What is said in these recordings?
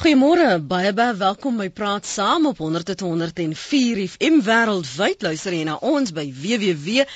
Goeiemôre, baie baie welkom by Praat Saam op 100.104 FM wêreldwyd. Luister jy na ons by www.rsg.co.za.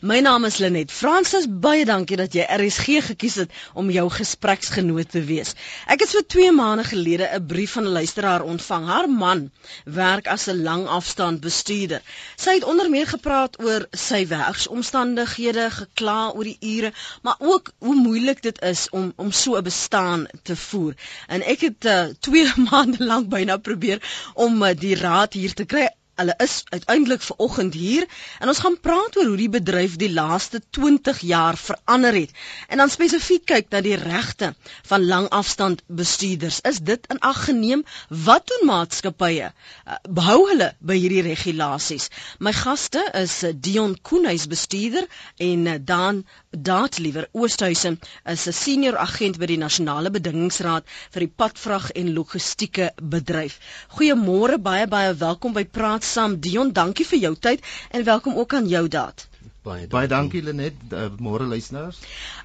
My naam is Lenet Fransis. Baie dankie dat jy RSG gekies het om jou gespreksgenoot te wees. Ek het so 2 maande gelede 'n brief van 'n luisteraar ontvang. Haar man werk as 'n langafstand bestuurder. Sy het onder meer gepraat oor sy werksomstandighede, gekla oor die ure, maar ook hoe moeilik dit is om om so 'n bestaan te voer. En ek het uh, 2 maande lank byna probeer om uh, die raad hier te kry Hulle is uiteindelik ver oggend hier en ons gaan praat oor hoe die bedryf die laaste 20 jaar verander het en dan spesifiek kyk na die regte van langafstand bestuurders. Is dit in ag geneem? Wat doen maatskappye? Uh, behou hulle by hierdie regulasies? My gaste is uh, Dion Koenhuis bestuurder en uh, Dan Daat liewer Oosthuizen is 'n senior agent by die Nasionale Bedingingsraad vir die padvrag en logistieke bedryf. Goeiemôre, baie baie welkom by Praat Sam Dion, dankie vir jou tyd en welkom ook aan jou Daat. Baie dankie. Baie dankie Lenet, uh, môre luisteraars.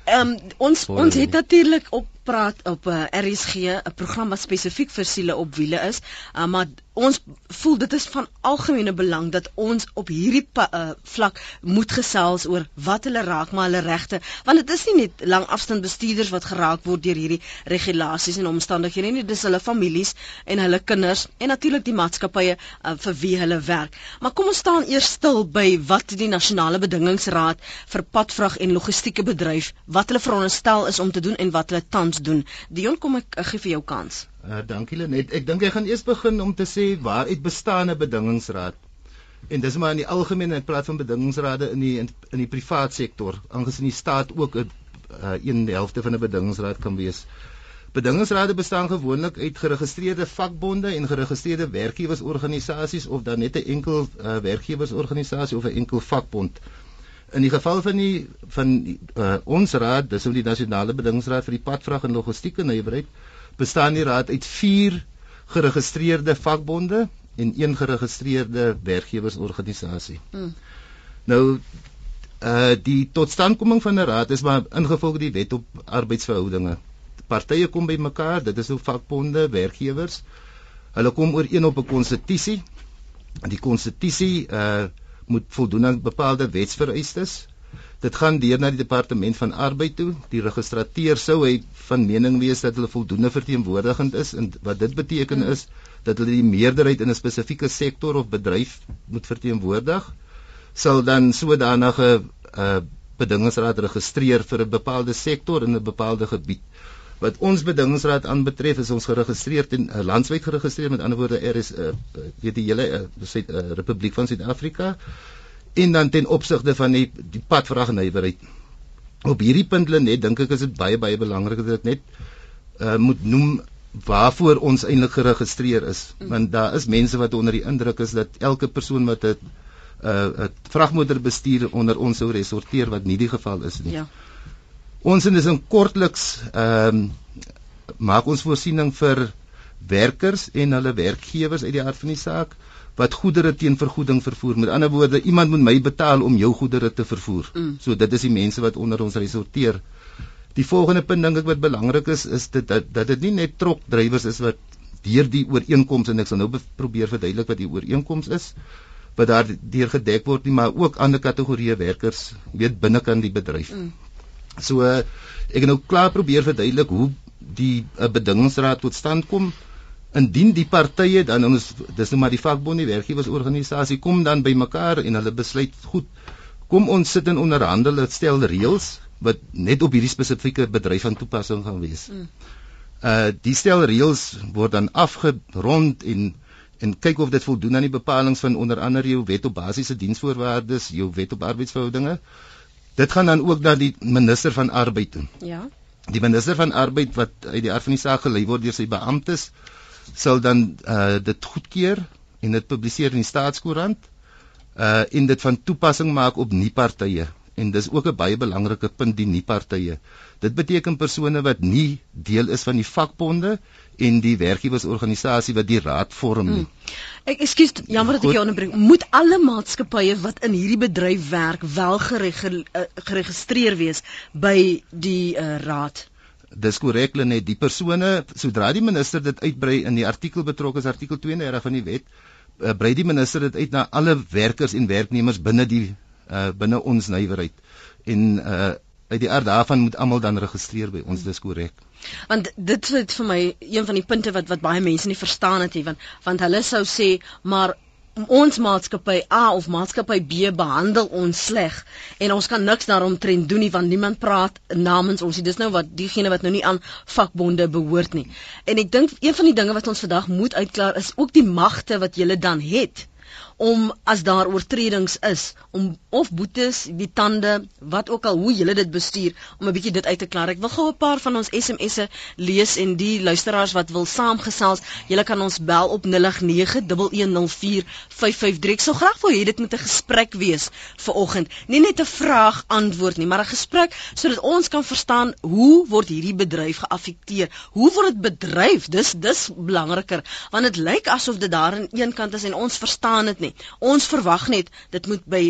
Ehm um, ons Morgen. ons het natuurlik op praat op 'n uh, eh, RSG 'n program wat spesifiek vir siele op wiele is, uh, maar ons voel dit is van algemene belang dat ons op hierdie uh, vlak moet gesels oor wat hulle raak maar hulle regte want dit is nie net langafstand bestuurders wat geraak word deur hierdie regulasies en omstandighede nie dis hulle families en hulle kinders en natuurlik die maatskappye uh, vir wie hulle werk. Maar kom ons staan eers stil by wat die nasionale bedingingsraad vir padvrag en logistieke bedryf wat hulle veronderstel is om te doen en wat hulle tans doen Dion kom ek, ek gee vir jou kans Uh, dankie Lenet. Ek dink ek gaan eers begin om te sê waar uit bestaan 'n bedingingsraad. En dis maar in die algemeen in plaas van bedingingsrade in die in, in die privaat sektor, aangesien die staat ook 'n uh, een helfte van 'n bedingingsraad kan wees. Bedingingsrade bestaan gewoonlik uit geregistreerde vakbonde en geregistreerde werkgewersorganisasies of dan net 'n enkel uh, werkgewersorganisasie of 'n enkel vakbond. In die geval van die van die, uh, ons raad, dis nou die nasionale bedingingsraad vir die padvrag en logistiek en nywerheid, bestaan die raad uit 4 geregistreerde vakbonde en een geregistreerde werkgewersorganisasie. Hmm. Nou uh die totstandkoming van 'n raad is maar ingevolge die wet op arbeidsverhoudinge. Partye kom by mekaar, dit is hoe vakbonde, werkgewers. Hulle kom ooreen op 'n konstitusie. Die konstitusie uh moet voldoen aan bepaalde wetsvereistes. Dit gaan deur na die departement van arbeid toe. Die registrateur sou hy van mening wees dat hulle voldoende verteenwoordigend is en wat dit beteken mm. is dat hulle die meerderheid in 'n spesifieke sektor of bedryf moet verteenwoordig. Sal dan sodanige uh, bedingingsraad registreer vir 'n bepaalde sektor in 'n bepaalde gebied. Wat ons bedingingsraad aanbetref is ons geregistreer in 'n uh, landwyd geregistreer met ander woorde er is 'n uh, weet die hele uh, uh, Republiek van Suid-Afrika en dan ten opsigte van die die padvrag en nywerheid. Op hierdie punt lê net dink ek is dit baie baie belangrik dat ek net uh, moet noem waarvoor ons eintlik geregistreer is mm. want daar is mense wat onder die indruk is dat elke persoon wat 'n 'n uh, vragmotor bestuur onder ons sou resorteer wat nie die geval is nie. Ja. Ons is in kortliks ehm um, maak ons voorsiening vir werkers en hulle werkgewers uit die aard van die saak wat goedere teen vergoeding vervoer. Met ander woorde, iemand moet my betaal om jou goedere te vervoer. Mm. So dit is die mense wat onder ons resorteer. Die volgende punt dink ek wat belangrik is is dit dat dat dit nie net trokdrywers is wat deur die ooreenkoms en ek sal nou probeer verduidelik wat die ooreenkoms is wat daar deur gedek word nie, maar ook ander kategorieë werkers weet binnekant die bedryf. Mm. So ek het nou klaar probeer verduidelik hoe die uh, bedingingsraad tot stand kom indien die partye dan ons dis nou maar die vakbond die werkgewersorganisasie kom dan by mekaar en hulle besluit goed kom ons sit in onderhandel stel reëls wat net op hierdie spesifieke bedryf van toepassing gaan wees. Mm. Uh die stel reëls word dan afgerond en en kyk of dit voldoen aan die bepalinge van onder andere jou wet op basiese diensvoorwaardes, jou wet op arbeidsverhoudinge. Dit gaan dan ook na die minister van arbeid toe. Ja. Die minister van arbeid wat uit die aard van die saak gelei word deur sy beamptes sal dan uh dit goedkeur en dit publiseer in die staatskoerant uh en dit van toepassing maak op nie partye en dis ook 'n baie belangrike punt die nie partye. Dit beteken persone wat nie deel is van die vakbonde en die werkgewersorganisasie wat die raad vorm nie. Hmm. Ek ekskuus, jammer dat ek jou onderbreek. Moet alle maatskappye wat in hierdie bedryf werk wel geregistreer wees by die uh, raad? dis korrek net die persone sodra die minister dit uitbrei in die artikel betrokke is artikel 32 van die wet uh, brei die minister dit uit na alle werkers en werknemers binne die uh, binne ons nywerheid en uh, uit die aard daarvan moet almal dan registreer by ons dis korrek want dit is vir my een van die punte wat wat baie mense nie verstaan het nie want want hulle sou sê maar ons maatskappy A of maatskappy B behandel ons sleg en ons kan niks daaromtrent doen nie want niemand praat namens ons nie. Dis nou wat diegene wat nou nie aan vakbonde behoort nie. En ek dink een van die dinge wat ons vandag moet uitklaar is ook die magte wat jy dan het om as daar oortredings is om of boetes, die tande, wat ook al hoe jy dit bestuur om 'n bietjie dit uit te klaar. Ek wil gou 'n paar van ons SMS'e lees en die luisteraars wat wil saamgesels, julle kan ons bel op 0891104553. Ek sou graag wou hê dit moet 'n gesprek wees vir oggend. Nie net 'n vraag antwoord nie, maar 'n gesprek sodat ons kan verstaan hoe word hierdie bedryf geaffekteer? Hoe word dit bedryf? Dis dis belangriker want dit lyk asof dit daar aan een kant is en ons verstaan dit nie. Ons verwag net dit moet by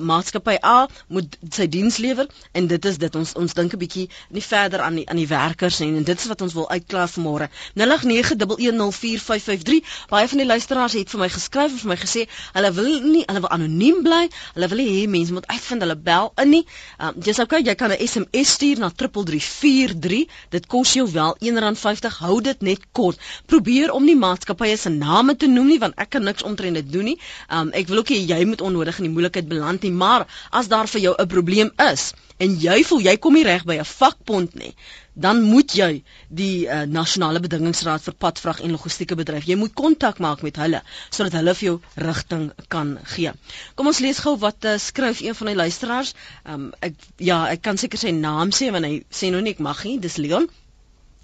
maatskappy A moet sy diens lewer en dit is dit ons ons dink 'n bietjie nie verder aan die aan die werkers nie. En dit is wat ons wil uitklaar vanmôre 0891104553 baie van die luisteraars het vir my geskryf en vir my gesê hulle wil nie hulle wil anoniem bly. Hulle wil hê mense moet uitvind hulle bel in nie. Um, dis okay jy kan 'n SMS stuur na 3343 dit kos jou wel R1.50 hou dit net kort. Probeer om nie maatskappye se name te noem nie want ek kan niks omtrent dit doen nie. Um, ek wil ook hê jy moet onnodig in die moeilikheid beland nie, maar as daar vir jou 'n probleem is en jy voel jy kom nie reg by 'n vakbond nie, dan moet jy die uh, nasionale bedingingsraad vir padvrag en logistieke bedryf. Jy moet kontak maak met hulle sodat hulle vir jou rigting kan gee. Kom ons lees gou wat uh, skryf een van die luisteraars. Um, ek ja, ek kan seker sy naam sê want hy sê nou nie ek mag nie. Dis Leon.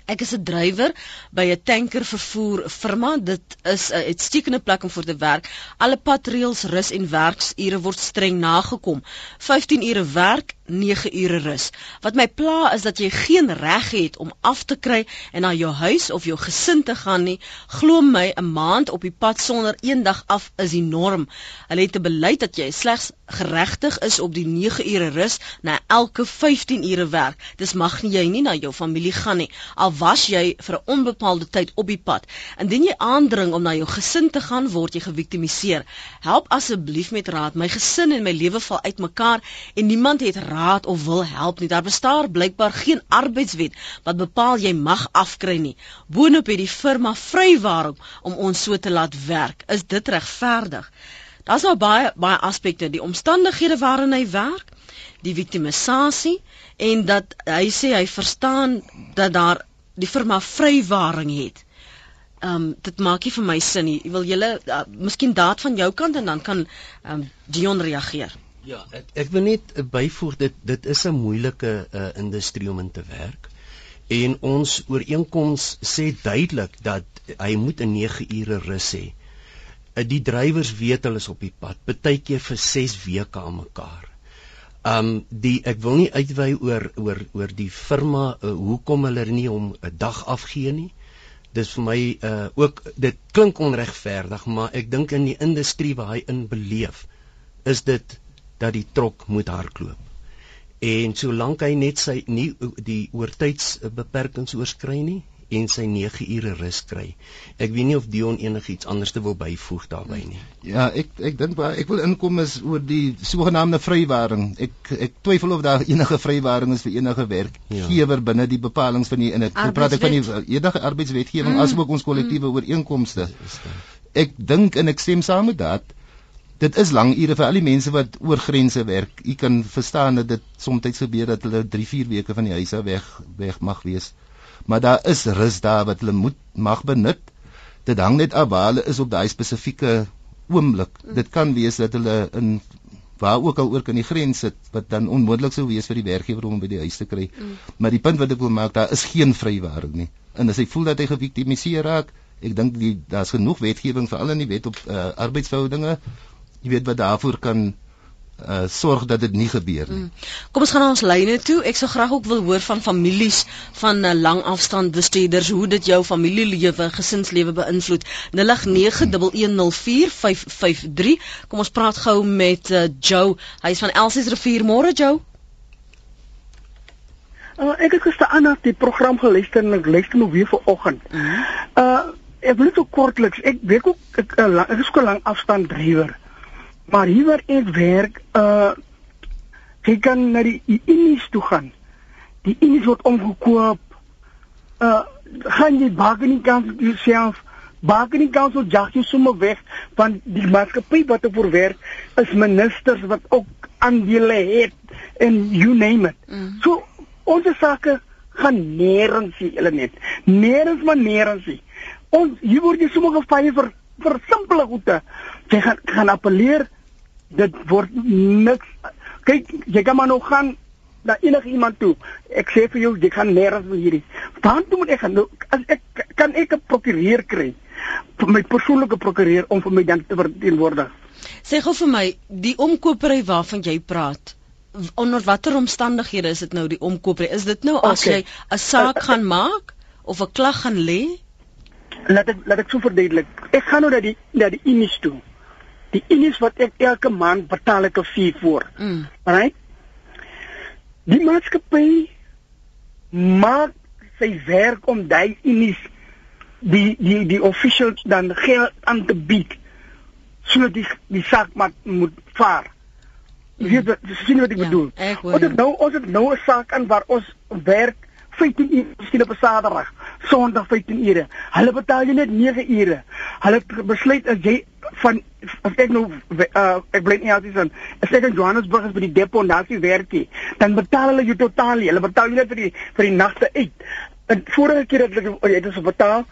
Ek is 'n drywer by 'n tanker vervoer firma. Dit is 'n uitstekende plek om voor te werk. Alle patreëls, rus en werksure word streng nagekom. 15 ure werk, 9 ure rus. Wat my pla is dat jy geen reg het om af te kry en na jou huis of jou gesin te gaan nie. Glo my, 'n maand op die pad sonder een dag af is die norm. Hulle het 'n beleid dat jy slegs geregtig is op die 9 ure rus na elke 15 ure werk. Dis mag nie jy nie na jou familie gaan nie. Al was jy vir 'n onbepaalde tyd op die pad. Indien jy aandring om na jou gesin te gaan, word jy geviktimiseer. Help asseblief met raad. My gesin en my lewe val uitmekaar en niemand het raad of wil help nie. Daar bestaan blykbaar geen arbeidswet wat bepaal jy mag afkry nie. Boonop het die firma vrywaring om ons so te laat werk. Is dit regverdig? Daar's nou baie baie aspekte, die omstandighede waarin hy werk, die victimisasie en dat hy sê hy verstaan dat daar die firma vrywaring het. Ehm um, dit maak nie vir my sin nie. Wil julle uh, miskien daad van jou kant en dan kan ehm um, Dion reageer. Ja, ek ek wil net byvoeg dit dit is 'n moeilike uh, industrie om in te werk. En ons ooreenkoms sê duidelik dat hy moet 'n 9 ure rus hê. Uh, die drywers weet hulle is op die pad, baie keer vir 6 weke aan mekaar. Um die ek wil nie uitwy oor oor oor die firma uh, hoekom hulle nie om 'n dag afgee nie. Dis vir my uh ook dit klink onregverdig, maar ek dink in die industrie waar hy in beleef is dit dat die trok moet hardloop. En solank hy net sy nie die oortydsbeperkings oorskry nie en sy 9 ure rus kry. Ek weet nie of Dion enigiets anders te wil byvoeg daarbey nie. Ja, ek ek dink ek wil inkom is oor die sogenaamde vrywaring. Ek ek twyfel of daar enige vrywaring is vir enige werkgewer ja. binne die bepalinge van die in dit praat ek van die enige arbeidswetgewing mm. asook ons kollektiewe mm. ooreenkomste. Ek dink en ek stem saam met dat dit is lang ure vir al die mense wat oor grense werk. U kan verstaan dat dit soms gebeur dat hulle 3, 4 weke van die huis af weg weg mag wees. Maar daar is rus daar wat hulle moet mag benut. Dit hang net af waar hulle is op daai spesifieke oomblik. Mm. Dit kan wees dat hulle in waar ook al oor kan die grens sit wat dan onmoontlik sou wees vir die werkgewer om by die huis te kry. Mm. Maar die punt wat ek wil maak, daar is geen vrywaring nie. En as hy voel dat hy geviktimiseer raak, ek dink daar's genoeg wetgewing vir al in die wet op uh, arbeidsverhoudinge jy weet wat daarvoor kan uh sorg dat dit nie gebeur nie. Mm. Kom ons gaan na ons lyne toe. Ek sou graag ook wil hoor van families van uh, lang afstand bestuurders hoe dit jou familielewe, gesinslewe beïnvloed. 0891104553. Kom ons praat gou met uh, Joe. Hy is van Elsies Rivier. Môre Joe. Uh, ek het gister aan die program geluister en ek luister nou weer vanoggend. Uh ek wil net kortliks. Ek weet ook ek, uh, lang, ek is ook 'n lang afstand drywer. Maar hier waar ek werk, uh jy kan na die Unis toe gaan. Die Unis word omgekoop. Uh gaan jy bargaining kan jouself bargaining council jag jy sommer weg van die maatskappy wat er voor werk is ministers wat ook aandele het en you name it. Mm. So ons sake gaan nêrens nie, hulle net. Nêrens maar nêrens nie. Ons hier word jy sommer gefeie vir vir simpele goede. Jy gaan gaan appeleer dit word niks kyk jy kan maar nog gaan na enige iemand toe. Ek sê vir jou jy gaan nêrens wil hierdie. Toe moet ek gaan? Nou, as ek kan ek 'n prokureur kry vir my persoonlike prokureur om vir my dan te verteenwoordig. Sê gou vir my, die omkopery waarvan jy praat, onder watter omstandighede is dit nou die omkopery? Is dit nou as Okay. jy 'n saak uh, gaan maak of 'n klag gaan lê? Laat ek laat ek so verduidelik. Ek gaan nou na die na die Unis toe. Die Unis wat ek elke maand betaal ek 'n fee voor. Mm. Right? Die maatskappy maak sy werk om daai Unis die die die officials dan geld aan te bied sodat die die saak maar moet vaar. Jy weet wat- jy sien wat ek Ja, bedoel. ek hoor Ons het nou ons het nou 'n saak aan waar ons werk 15 ure miskien op 'n Saterdag, Sondag 15 ure. Hulle betaal jy net 9 ure. Hulle het besluit as jy van as ek nou uh, ek bly nie altyd aan as ek in Johannesburg is by die deponasie werkie, dan betaal hulle jou totaal. Hulle betaal jy net vir die vir die nagte uit. En vorige keer dat ek jy het ons betaal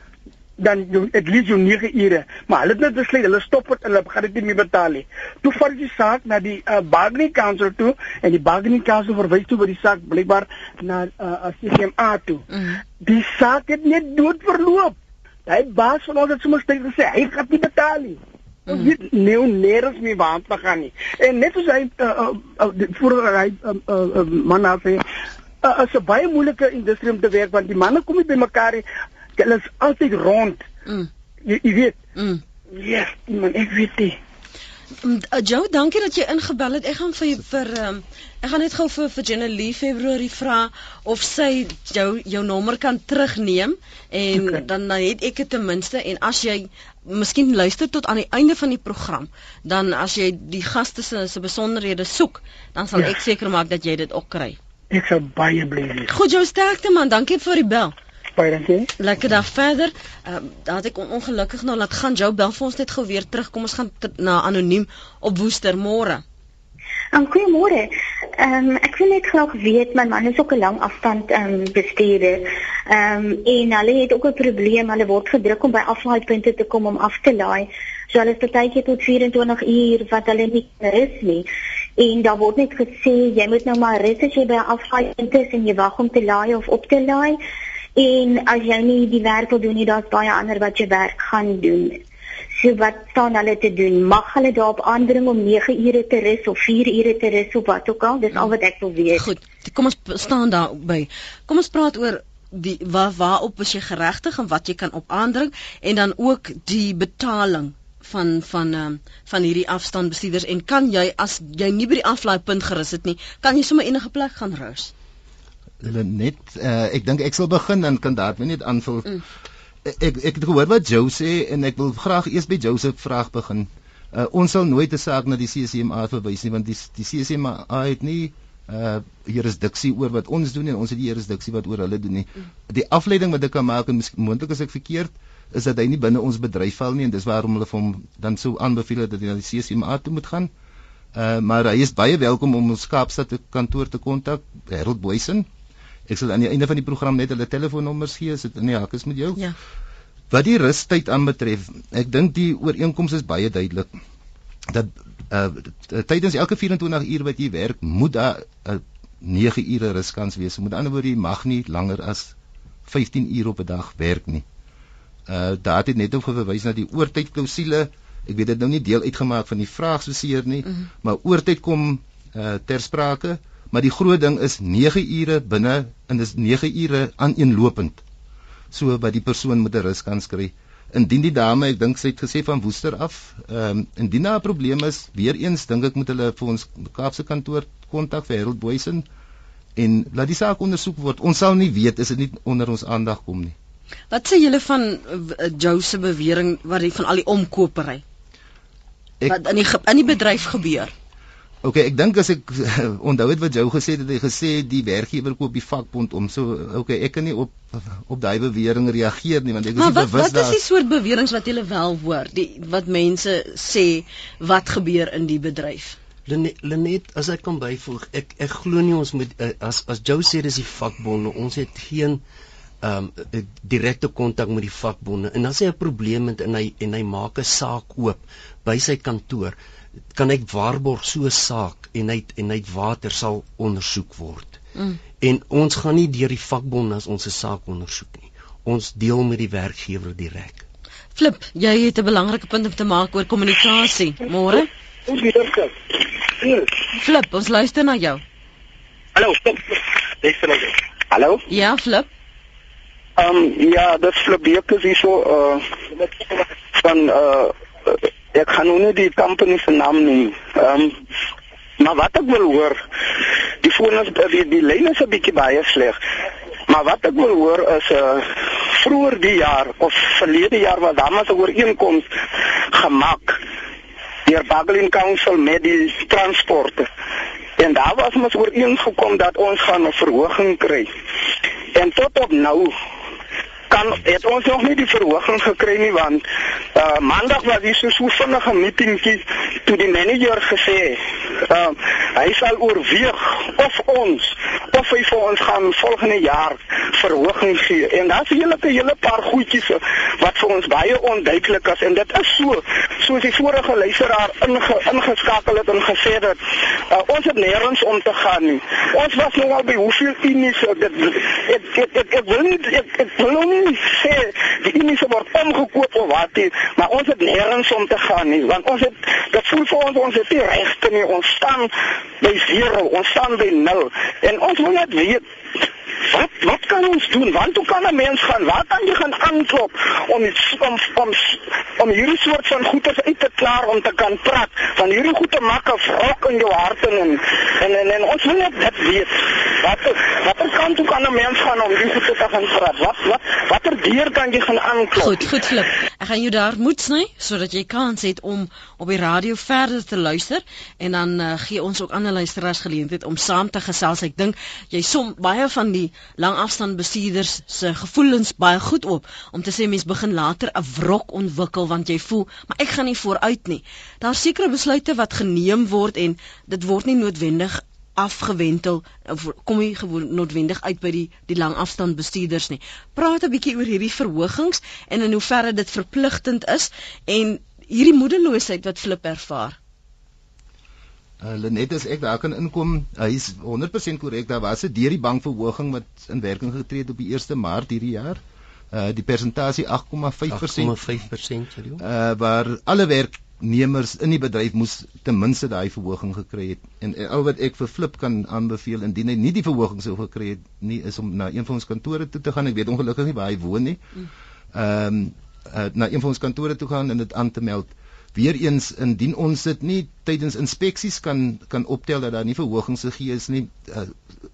dan jou at least jou 9 ure. Maar hulle het net besluit hulle stop dit en hulle gaan dit nie meer betaal nie. Toe vat die saak na die uh, bargaining council toe en die bargaining council verwys toe by die saak blykbaar na uh, CCMA toe. Mm. Die saak het net dood verloop. Hy baas van ons het sommer steeds gesê hy gaan nie betaal nie. Ons weet nou nêrens meer waar te gaan nie. En net soos hy uh, uh, uh, voor hy uh, uh, uh, man nou sê uh, is 'n baie moeilike industrie om te werk want die manne kom nie by mekaar nie. Hulle is altyd rond. Mm. Jy, jy weet. Mm. Ja, yes, man, ek weet nie. Mm, uh, Joe, dankie dat jy ingebel het. Ek gaan vir vir um, ek gaan net gou vir vir Jenny Februarie vra of sy jou jou nommer kan terugneem en Okay. dan dan het ek dit ten minste en as jy miskien luister tot aan die einde van die program, dan as jy die gaste se se besonderhede soek, dan sal Ja. ek seker maak dat jy dit ook kry. Ek sou baie bly wees. Goed, jou sterkte man. Dankie vir die bel. Baie dankie. Lekker dag verder. Ehm um, dan het ek on ongelukkig nou laat gaan. Jou bel vir ons net gou weer terug. Kom ons gaan na anoniem op Woester môre. Um, goeiemôre. Ehm um, ek wil net graag weet my man is ook 'n lang afstand ehm um, bestuurder. Ehm um, en hulle het ook 'n probleem. Hulle word gedruk om by aflaaipunte te kom om af te laai. So hulle is partykeer tot 24 uur wat hulle nie rus nie. En daar word net gesê jy moet nou maar rus as jy by 'n aflaaipunt is en jy wag om te laai of op te laai. En as jy nie die werk wil doen nie, daar's baie ander wat jy werk gaan doen. So wat staan hulle te doen? Mag hulle daarop aandring om 9 ure te rus of 4 ure te rus of wat ook al? Dis al wat ek wil weet. Goed. Kom ons staan daar by. Kom ons praat oor die waar waarop is jy geregtig en wat jy kan op aandring en dan ook die betaling van van ehm um, van hierdie afstandbestuurders en kan jy as jy nie by die aflaaipunt gerus het nie, kan jy sommer enige plek gaan rus. Hulle net uh, ek dink ek sal begin dan kan daar net aanvul. Mm. Ek ek het gehoor wat Joe sê en ek wil graag eers by Joe se vraag begin. Uh, ons sal nooit 'n saak na die CCMA verwys nie want die die CCMA het nie uh jurisdiksie oor wat ons doen en ons het die jurisdiksie wat oor hulle doen nie. Die afleiding wat ek kan maak en moontlik as ek verkeerd is dat hy nie binne ons bedryf val nie en dis waarom hulle vir hom dan sou aanbeveel dat hy na die CCMA toe moet gaan. Uh maar hy is baie welkom om ons Kaapstad kantoor te kontak, Harold Boysen. Ek sal aan die einde van die program net hulle telefoonnommers gee as dit in die hak is met jou. Ja. Wat die rustyd aanbetref, ek dink die ooreenkoms is baie duidelik. Dat uh tydens elke 24 uur wat jy werk, moet daar 'n uh, 9 ure ruskans wees. Met ander woorde, jy mag nie langer as 15 ure op 'n dag werk nie. Uh daar het net ook verwys na die oortydklausule. Ek weet dit nou nie deel uitgemaak van die vraag so seer nie, Mhm. maar oortyd kom uh ter sprake, maar die groot ding is 9 ure binne en dis 9 ure aaneenlopend so wat die persoon moet 'n ruskans kry. Indien die dame, ek dink sy het gesê van Woester af, ehm um, indien daar 'n probleem is, weer eens dink ek moet hulle vir ons Kaapse kantoor kontak vir Harold Boysen en laat die saak ondersoek word. Ons sal nie weet as dit nie onder ons aandag kom nie. Wat sê julle van uh, Joe se bewering wat die van al die omkopery? Ek- Wat in die in die bedryf gebeur? OK, ek dink as ek onthou het wat jou gesê het, het hy gesê die werkgewer koop die vakbond om. So OK, ek kan nie op op daai bewering reageer nie want ek is Maar nie wat bewus wat is daar. die soort beweringe wat julle wel hoor? Die wat mense sê wat gebeur in die bedryf? Lene- Lenet, as ek kan byvoeg, ek ek glo nie ons moet eh, as as Joe sê dis die vakbonde, ons het geen ehm um, direkte kontak met die vakbonde. En as hy 'n probleem het en hy en hy maak 'n saak oop by sy kantoor, kan ek waarborg so 'n saak en hy en hy water sal ondersoek word. Mm. En ons gaan nie deur die vakbonde as ons 'n saak ondersoek nie. Ons deel met die werkgewer direk. Flip, jy het 'n belangrike punt om te maak oor kommunikasie. Môre? Ons weer. Flip, ons luister na jou. Hallo, stop. Dis vir my. Hallo? Ja, Flip. Ehm um, ja, dit Flabeek is hier so uh van uh ek gaan nou nie die company se naam noem. Ehm um, maar wat ek wil hoor, die foon is die die lyn is 'n bietjie baie sleg. Maar wat ek wil hoor is uh vroeër die jaar of verlede jaar was daar maar 'n ooreenkoms gemaak deur Bagelin Council met die transporte. En daar was ons ooreengekom dat ons gaan 'n verhoging kry. En tot op nou kan het ons nog nie die verhoging gekry nie want uh maandag was hier so so vinnige meetingkie toe die manager gesê uh hy sal oorweeg of ons of hy vir ons gaan volgende jaar verhoging gee. En daar's 'n hele hele paar goedjies wat vir ons baie onduidelik is. En dit is so soos die vorige luisteraar inge, ingeskakel het en gesê het uh, ons het nêrens om te gaan nie. Ons was nou al by hoeveel unies dit ek ek ek, ek wil nie ek, ek wil nou nie sê die unies word omgekoop of wat nie maar ons het nêrens om te gaan nie want ons het dit voel vir ons ons het nie regte nie ons staan by 0 ons staan by 0 en ons wil net weet Wat wat kan ons doen? Want hoe kan 'n mens gaan? Waar kan jy gaan aanklop om iets om om om hierdie soort van goeders uit te klaar om te kan praat? Want hierdie goede maak 'n wrok in jou hart en en en, en, en ons wil dit weet. Wat watter kant toe kan 'n mens gaan om goede te gaan praat? Wat wat watter deur kan jy gaan aanklop? Goed, goed Flip. Ek gaan jou daar moet sny sodat jy kans het om op die radio verder te luister en dan uh, gee ons ook ander luisteraars geleentheid om saam te gesels. Ek dink jy som baie van die langafstand bestuurders se gevoelens baie goed op om te sê mens begin later 'n wrok ontwikkel want jy voel maar ek gaan nie vooruit nie. Daar's sekere besluite wat geneem word en dit word nie noodwendig afgewentel kom nie gewoon noodwendig uit by die die langafstand bestuurders nie. Praat 'n bietjie oor hierdie verhogings en in hoeverre dit verpligtend is en hierdie moedeloosheid wat Flip ervaar. Uh, Lenet as ek daar kan inkom, hy is 100% korrek. Daar was 'n deur die bankverhoging wat in werking getree het op die 1 Maart hierdie jaar. Uh die persentasie 8,5% 8,5% sorry. uh waar alle werknemers in die bedryf moes ten minste daai verhoging gekry het. En uh, al wat ek vir Flip kan aanbeveel indien hy nie die verhoging sou gekry het nie, is om na een van ons kantore toe te gaan. Ek weet ongelukkig nie waar hy woon nie. Ehm um, uh, na een van ons kantore toe gaan en dit aan te meld. Weereens indien ons dit nie tydens inspeksies kan kan optel dat daar nie verhogings gegee is nie, uh,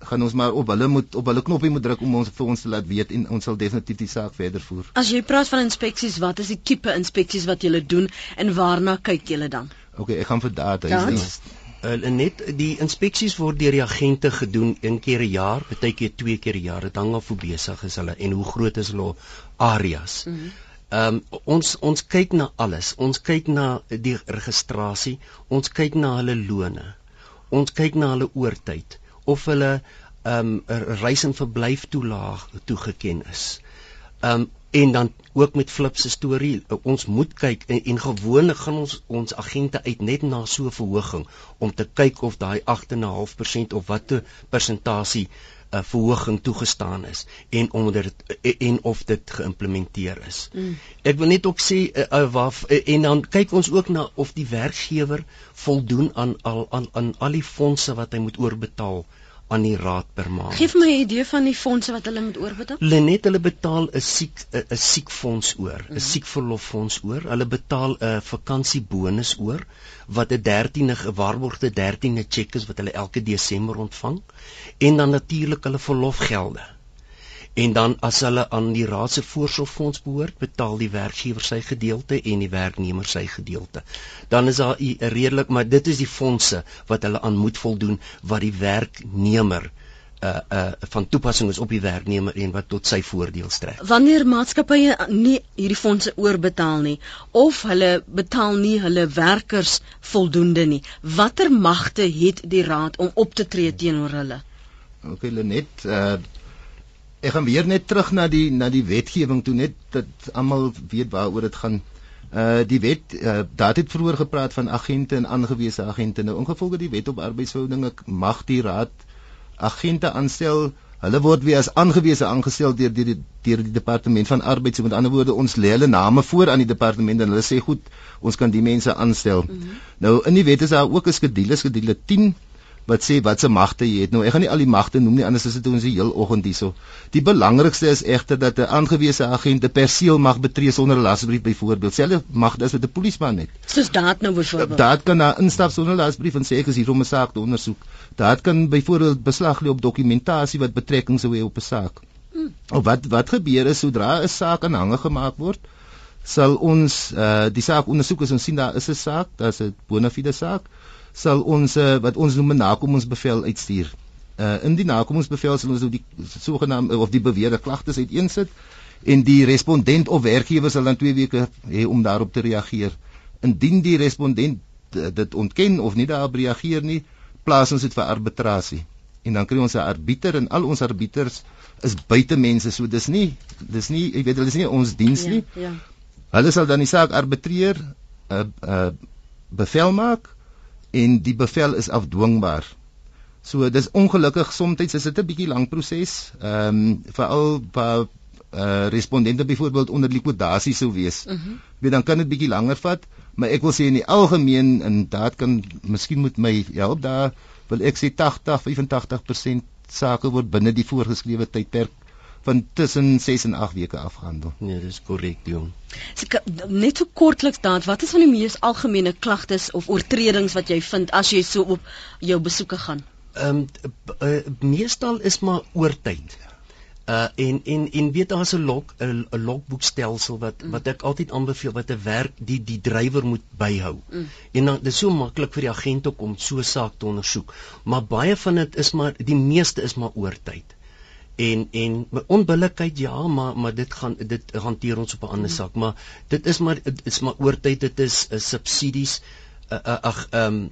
gaan ons maar op hulle moet op hulle knoppie moet druk om ons vir ons te laat weet en ons sal definitief die saak verder voer. As jy praat van inspeksies, wat is die tipe inspeksies wat julle doen en waarna kyk julle dan? OK, ek gaan vir data. Ja. Is Uh, net die inspeksies word deur die agente gedoen een keer 'n jaar, baie keer twee keer 'n jaar. Dit hang af hoe besig is hulle en hoe groot is hulle areas. Mm -hmm. Ehm um, ons ons kyk na alles. Ons kyk na die registrasie, ons kyk na hulle lone. Ons kyk na hulle oortyd of hulle ehm um, reis en verblyf toelaag toegeken is. Ehm um, en dan ook met Flip se storie ons moet kyk en, en gewoonlik gaan ons ons agente uit net na so 'n verhoging om te kyk of daai 8.5% of watter persentasie uh, verhoging toegestaan is en omdat dit en of dit geïmplementeer is. Mm. Ek wil net ook sê uh, uh, waar uh, en dan kyk ons ook na of die werkgewer voldoen aan al aan aan al die fondse wat hy moet oorbetaal aan die raad per maand. Geef my 'n idee van die fondse wat hulle moet oorbetaal. Hulle net hulle betaal 'n siek 'n siekfonds oor, 'n Mhm. siekverloffonds oor. Hulle betaal 'n vakansiebonus oor wat 'n 13e gewaarborgde 13e cheque is wat hulle elke Desember ontvang en dan natuurlik hulle verlofgelde. En dan as hulle aan die raad se voorsorgfonds behoort, betaal die werkgewer sy gedeelte en die werknemer sy gedeelte. Dan is daar 'n redelik, maar dit is die fondse wat hulle aan moet voldoen wat die werknemer uh uh van toepassing is op die werknemer en wat tot sy voordeel strek. Wanneer maatskappye nie hierdie fondse oorbetaal nie of hulle betaal nie hulle werkers voldoende nie, watter magte het die raad om op te tree teenoor hulle? Okay, Lenet, uh ek gaan weer net terug na die na die wetgewing toe net dat almal weet waaroor dit gaan. Uh die wet uh, daar het vroeër gepraat van agente en aangewese agente. Nou ingevolge die wet op arbeidsverhoudinge mag die raad agente aanstel. Hulle word weer as aangewese aangestel deur deur die deur die departement van arbeid. So met ander woorde, ons lê hulle name voor aan die departement en hulle sê goed, ons kan die mense aanstel. Mm -hmm. Nou in die wet is daar ook 'n skedule, skedule 10 wat sê wat se magte jy het. Nou ek gaan nie al die magte noem nie anders is dit ons die heel oggend hierso. Die belangrikste is egter dat 'n aangewese agent 'n perseel mag betree sonder 'n lasbrief byvoorbeeld. Selfe magte as wat 'n polisieman het. Soos daad nou byvoorbeeld. Daad kan na instap sonder lasbrief en sê ek is hier om 'n saak te ondersoek. Daad kan byvoorbeeld beslag lê op dokumentasie wat betrekking sou hê op 'n saak. Hmm. Of wat wat gebeur is sodra 'n saak aanhange gemaak word, sal ons uh, die saak ondersoek as ons sien daar is 'n saak, daar's 'n bona fide saak sal ons uh, wat ons noem 'n nakomingsbevel uitstuur. Uh in die nakomingsbevel sal ons nou die sogenaamde of die beweerde klagtes uiteensit en die respondent of werkgewer sal dan 2 weke hê om daarop te reageer. Indien die respondent uh, dit ontken of nie daarop reageer nie, plaas ons dit vir arbitrasie. En dan kry ons 'n arbiter en al ons arbiters is buitemense, so dis nie dis nie ek weet hulle is nie ons diens ja, nie. Ja. Hulle sal dan die saak arbitreer, 'n uh, uh, bevel maak en die bevel is afdwingbaar. So dis ongelukkig soms is dit 'n bietjie lang proses. Ehm um, veral waar uh, respondente byvoorbeeld onder likwidasie sou wees. Mhm. Mm Weet dan kan dit bietjie langer vat, maar ek wil sê in die algemeen en daad kan miskien moet my help daar wil ek sê 80 85% sake word binne die voorgeskrewe tydperk van tussen 6 en 8 weke afgehandel. Nee, dis korrek, jong. So, net so kortliks dan, wat is van die mees algemene klagtes of oortredings wat jy vind as jy so op jou besoeke gaan? Ehm um, uh, meestal is maar oortyd. Uh en en en weet daar's 'n log 'n logboekstelsel wat mm. wat ek altyd aanbeveel wat 'n werk die die drywer moet byhou. Mm. En dan dis so maklik vir die agent ook om so 'n saak te ondersoek. Maar baie van dit is maar die meeste is maar oortyd. En en onbillikheid ja, maar maar dit gaan dit hanteer ons op 'n ander mm. saak, maar dit is maar dit is maar oortyd, dit is uh, subsidies uh, uh, ag ehm um,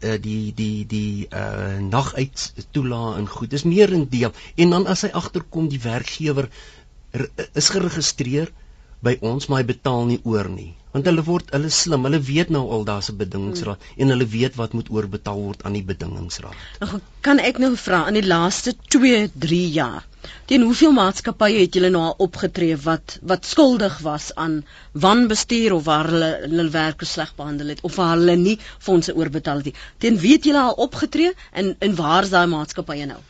uh, die die die uh naguit toelaat en goed. Dis meer in deel. En dan as hy agterkom die werkgewer is geregistreer by ons, maar hy betaal nie oor nie. Want hulle word hulle slim. Hulle weet nou al daar's 'n bedingingsraad hmm. en hulle weet wat moet oorbetaal word aan die bedingingsraad. Nou kan ek nou vra in die laaste 2, 3 jaar Teen hoeveel maatskappye het julle nou al opgetree wat wat skuldig was aan wanbestuur of waar hulle hulle werkers sleg behandel het of waar hulle nie fondse oorbetaal het nie? Teen wie het julle al opgetree en en waar is daai maatskappye nou?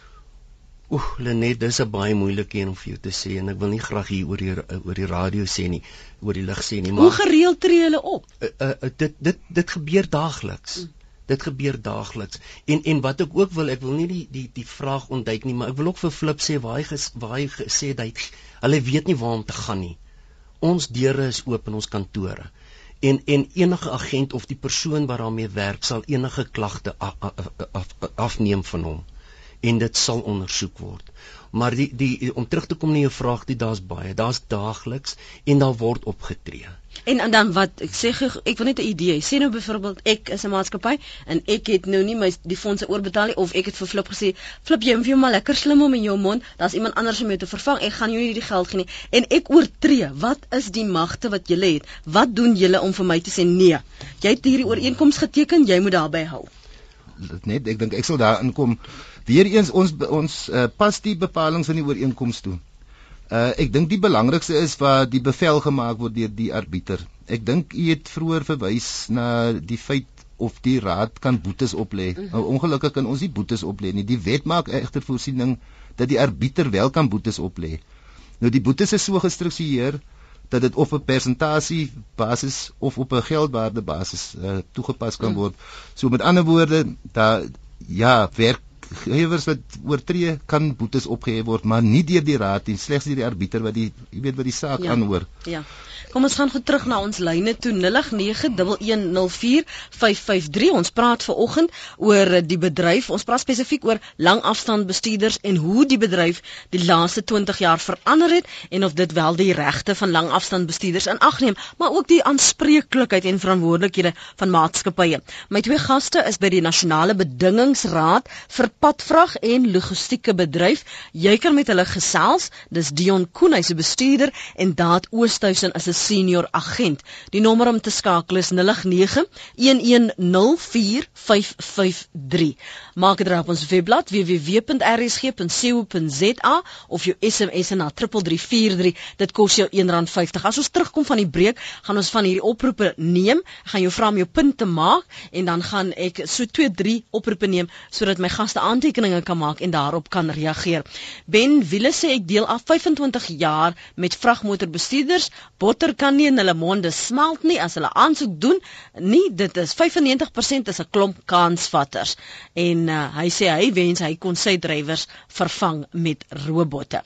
Oeh, Lenet, dis 'n baie moeilike een om vir jou te sê en ek wil nie graag hier oor die oor die radio sê nie, oor die lig sê nie, maar Hoe gereeld tree hulle op? Uh, uh, dit dit dit gebeur daagliks. Mm. Dit gebeur daagliks. En en wat ek ook wil ek wil nie die die die vraag ontduik nie maar ek wil ook vir Flip sê waar hy ges, waar hy gesê dat hulle weet nie waar om te gaan nie. Ons deure is oop in ons kantore. En en enige agent of die persoon wat daarmee werk sal enige klagte af, af, afneem van hom en dit sal ondersoek word maar die die om terug te kom na jou vraag dit daar's baie daar's daagliks en daar word opgetree En en dan wat ek sê ek wil net 'n idee. Sê nou byvoorbeeld ek is 'n maatskappy en ek het nou nie my die fondse oorbetaal nie of ek het vir Flip gesê, "Flip, jy moet vir maar lekker slim om in jou mond, daar's iemand anders om jou te vervang. Ek gaan jou nie die geld gee nie." En ek oortree. Wat is die magte wat jy het? Wat doen julle om vir my te sê nee? Jy het hierdie ooreenkoms geteken, jy moet daarby hou. Net ek dink ek sal daar inkom. Weereens ons ons uh, pas die bepalinge van die ooreenkoms toe. Uh ek dink die belangrikste is waar die bevel gemaak word deur die arbiter. Ek dink u het vroeër verwys na die feit of die raad kan boetes oplê. Mm -hmm. Ongelukkig kan ons nie boetes oplê nie. Die wet maak egter voorsiening dat die arbiter wel kan boetes oplê. Nou die boetes is so gestruktureer dat dit of 'n persentasie basis of op 'n geldwaarde basis uh, toegepas kan mm. word. So met ander woorde, da ja, werkgewers wat oortree kan boetes opgehef word, maar nie deur die raad nie, slegs deur die arbiter wat die jy weet wat die saak Ja. aanhoor. Ja. Kom ons gaan gou terug na ons lyne toe 0891104553. Ons praat ver oggend oor eh, die bedryf. Ons praat spesifiek oor langafstandbestuurders en hoe die bedryf die laaste 20 jaar verander het en of dit wel die regte van langafstandbestuurders in ag neem, maar ook die aanspreeklikheid en verantwoordelikhede van maatskappye. My twee gaste is by die Nasionale Bedingingsraad vir padvrag en logistieke bedryf. Jy kan met hulle gesels. Dis Dion Koen, hy's 'n bestuurder en Daat Oosthuizen is 'n senior agent. Die nommer om te skakel is 0891104553. Maak dit op ons webblad www.rsg.co.za of jou SMS na 3343. Dit kos jou R1.50. As ons terugkom van die breek, gaan ons van hierdie oproepe neem. Ek gaan jou vra om jou punt te maak en dan gaan ek so 2, 3 oproepe neem sodat my gaste aantekeninge kan maak en daarop kan reageer. Ben Wiele sê ek deel af 25 jaar met vragmotorbestuurders. Botter kan nie in hulle monde smelt nie as hulle aansoek doen. Nie, dit is 95% is 'n klomp kansvatters. En uh, hy sê hy wens hy kon sy drywers vervang met robotte.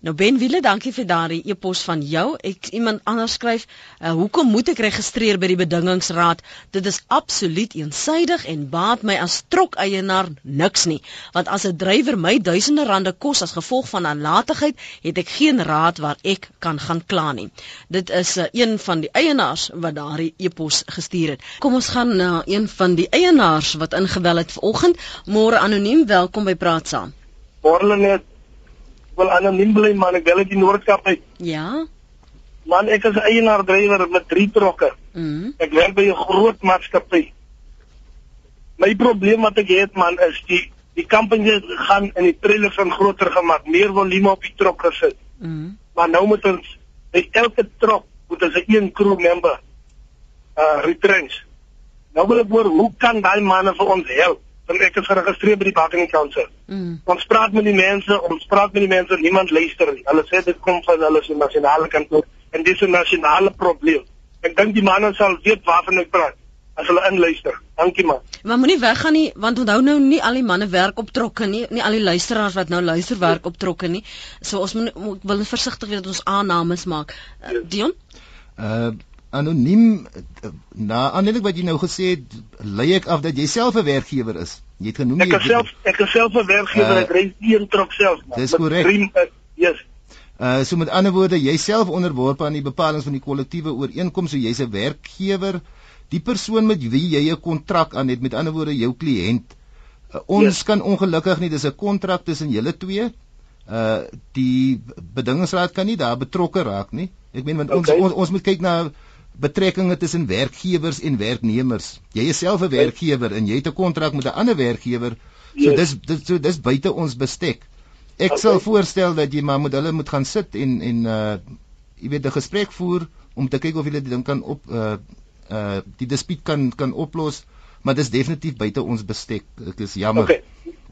Nou Ben Wiele, dankie vir daardie e-pos van jou. Ek iemand anders skryf, uh, hoekom moet ek registreer by die bedingingsraad? Dit is absoluut eensydig en baat my as trokeienaar niks nie, want as 'n drywer my duisende rande kos as gevolg van aanlatigheid, het ek geen raad waar ek kan gaan kla nie. Dit is uh, een van die eienaars wat daardie e-pos gestuur het. Kom ons gaan na een van die eienaars wat ingebel het vanoggend. Môre anoniem, welkom by Praat Saam. Borrel net wil anoniem bly man, ek wil uit die Noord-Kaap uit. Ja. Man, ek is eienaar drywer met 3 trokke. Mhm. Ek werk by 'n groot maatskappy. My probleem wat ek het man is die die company gaan in die trailers van groter gemaak, meer volume op die trok gesit. Mhm. Maar nou moet ons by elke trok moet ons 'n een crew member uh retrench. Nou wil ek hoor hoe kan daai manne vir ons help? Want ek is geregistreer by die Bargaining Council. Mhm. Ons praat met die mense, ons praat met die mense, niemand luister nie. Hulle sê dit kom van hulle se nasionale kantoor en dis 'n nasionale probleem. Ek dink die manne sal weet waarvan ek praat as hulle inluister. Dankie man. Maar moenie weggaan nie want onthou nou nie al die manne werk op trokke nie, nie al die luisteraars wat nou luister werk op trokke nie. So ons moet wil versigtig wees dat ons aannames maak. Uh, Ja. Dion? Uh anoniem na aanleiding wat jy nou gesê het, lei ek af dat jy self 'n werkgewer is. Jy het genoem Ek jy is self ek is self 'n werkgewer, Uh, ek ry een trok self. man. dis korrek. uh, Yes. Uh so met ander woorde, jy self onderworpe aan die bepalinge van die kollektiewe ooreenkoms, so jy's 'n werkgewer. Die persoon met wie jy 'n kontrak aan het, met ander woorde jou kliënt. Uh, ons Yes. kan ongelukkig nie, dis 'n kontrak tussen julle twee. Uh die bedingingsraad kan nie daar betrokke raak nie. Ek meen want Okay. ons, ons ons moet kyk na betrekkinge tussen werkgewers en werknemers. Jy is self 'n werkgewer en jy het 'n kontrak met 'n ander werkgewer. So Yes. dis dis so dis buite ons bestek. Ek Okay. sal voorstel dat jy maar met hulle moet gaan sit en en uh jy weet 'n gesprek voer om te kyk of jy dit ding kan op uh uh die dispuut kan kan oplos, maar dis definitief buite ons bestek. Ek is jammer. Okay.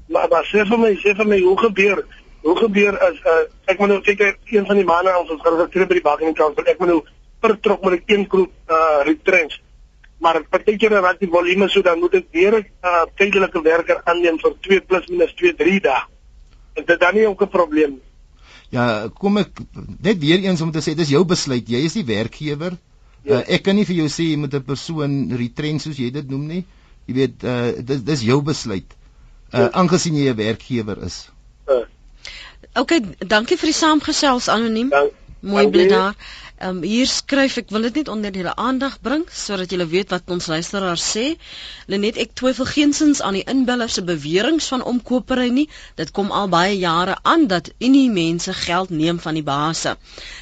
Maar maar sê vir my, sê vir my hoe gebeur hoe gebeur as uh, ek moet nou kyk een van die manne ons ons geregistreer by die Bargaining Council. Ek moet nou per trok moet ek een groep uh retrench. Maar partykeer raak die volume so dan moet ek weer 'n uh, tydelike werker aanneem vir 2 plus minus 2 3 dae. En dit dan nie ook 'n probleem nie. Ja, kom ek net weer eens om te sê dis jou besluit. Jy is die werkgewer. Ja. Uh, ek kan nie vir jou sê jy moet 'n persoon retrench soos jy dit noem nie. Jy weet uh dis dis jou besluit. Uh Ja. aangesien jy 'n werkgewer is. Uh, Okay, dankie vir die saamgesels anoniem. dan Mooi bly daar. Ehm um, hier skryf ek wil dit net onder julle aandag bring sodat julle weet wat ons luisteraars sê. Lenet ek twyfel geensins aan die inbeller se beweringe van omkopery nie. Dit kom al baie jare aan dat unie mense geld neem van die base.